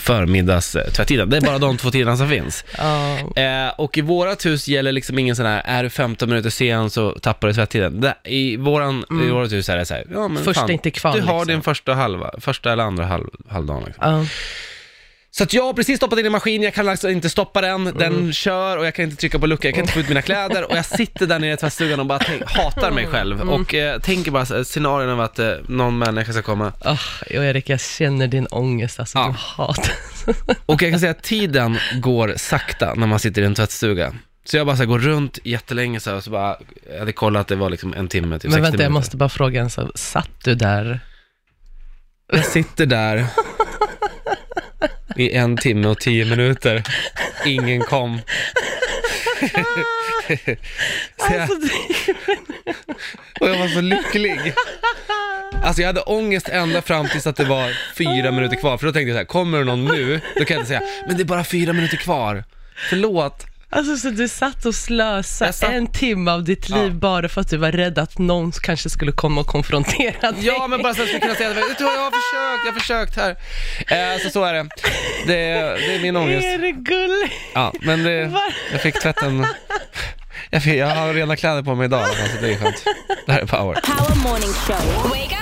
förmiddagstvättiden. Det är bara de två tiderna som finns. Ja. Eh, och i vårat hus gäller liksom ingen sån här, är du 15 minuter sen så tappar du tvättiden. Det, I, våran, I vårat hus är det så här, ja men Först fan, inte kvar, du har liksom. din första halva, första eller andra halv, halvdagen. Liksom. Ja. Så att jag har precis stoppat in i maskinen, jag kan alltså inte stoppa den, den Mm. kör och jag kan inte trycka på lucka, jag kan inte få ut mina kläder och jag sitter där nere i tvättstugan och bara tänk, hatar mig själv Mm. och eh, tänker bara så här, scenarion av att eh, någon människa ska komma. Oh, Erik, jag känner din ångest, alltså Ja. du hatar. Och jag kan säga att tiden går sakta när man sitter i en tvättstuga. Så jag bara så här, går runt jättelänge så här, och så bara, jag hade kollat att det var liksom en timme, typ Men 60 vänta, jag minuter. måste bara fråga en sak. Satt du där? Jag sitter där i en timme och tio minuter. Ingen kom. så jag, Alltså, och jag var så lycklig. Alltså jag hade ångest ända fram tills att det var fyra minuter kvar, för då tänkte jag så här, kommer det någon nu, då kan jag inte säga, men det är bara fyra minuter kvar. Förlåt. Alltså så du satt och slösade satt- en timme av ditt liv Ja. bara för att du var rädd att någon kanske skulle komma och konfrontera dig. Ja, men bara så att jag skulle kunna säga, vad, jag har försökt, jag har försökt här. Eh, så så är det. Det, det är min ångest. Är det gulligt? Ja, men det, jag fick tvätten, jag, fick, jag har rena kläder på mig idag så det är skönt. Det här är power. Power Morning Show. Wake